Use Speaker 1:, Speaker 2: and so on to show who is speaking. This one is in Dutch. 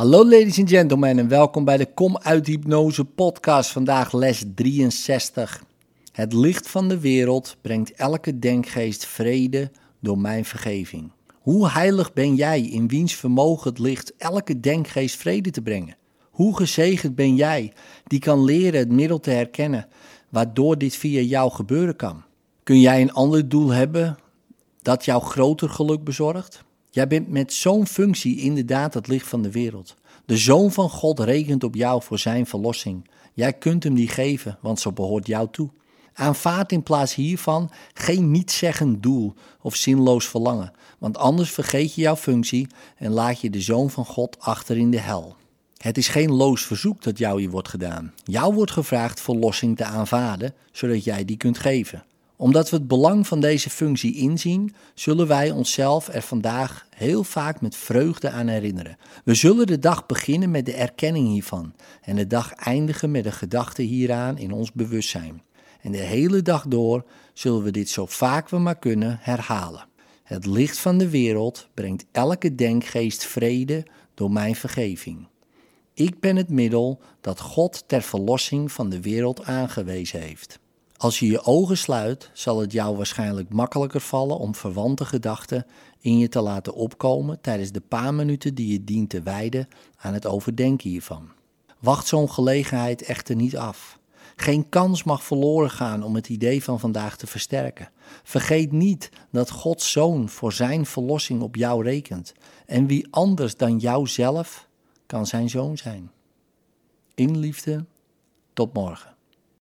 Speaker 1: Hallo ladies and gentlemen en welkom bij de Kom uit Hypnose podcast. Vandaag les 63. Het licht van de wereld brengt elke denkgeest vrede door mijn vergeving. Hoe heilig ben jij in wiens vermogen het licht elke denkgeest vrede te brengen? Hoe gezegend ben jij die kan leren het middel te herkennen waardoor dit via jou gebeuren kan? Kun jij een ander doel hebben dat jou groter geluk bezorgt? Jij bent met zo'n functie inderdaad het licht van de wereld. De Zoon van God rekent op jou voor zijn verlossing. Jij kunt hem die geven, want zo behoort jou toe. Aanvaard in plaats hiervan geen nietszeggend doel of zinloos verlangen, want anders vergeet je jouw functie en laat je de Zoon van God achter in de hel. Het is geen loos verzoek dat jou hier wordt gedaan. Jou wordt gevraagd verlossing te aanvaarden, zodat jij die kunt geven omdat we het belang van deze functie inzien, zullen wij onszelf er vandaag heel vaak met vreugde aan herinneren. We zullen de dag beginnen met de erkenning hiervan en de dag eindigen met de gedachte hieraan in ons bewustzijn. En de hele dag door zullen we dit zo vaak we maar kunnen herhalen. Het licht van de wereld brengt elke denkgeest vrede door mijn vergeving. Ik ben het middel dat God ter verlossing van de wereld aangewezen heeft. Als je je ogen sluit, zal het jou waarschijnlijk makkelijker vallen om verwante gedachten in je te laten opkomen tijdens de paar minuten die je dient te wijden aan het overdenken hiervan. Wacht zo'n gelegenheid echter niet af. Geen kans mag verloren gaan om het idee van vandaag te versterken. Vergeet niet dat Gods Zoon voor zijn verlossing op jou rekent. En wie anders dan jouzelf kan zijn zoon zijn. In liefde, tot morgen.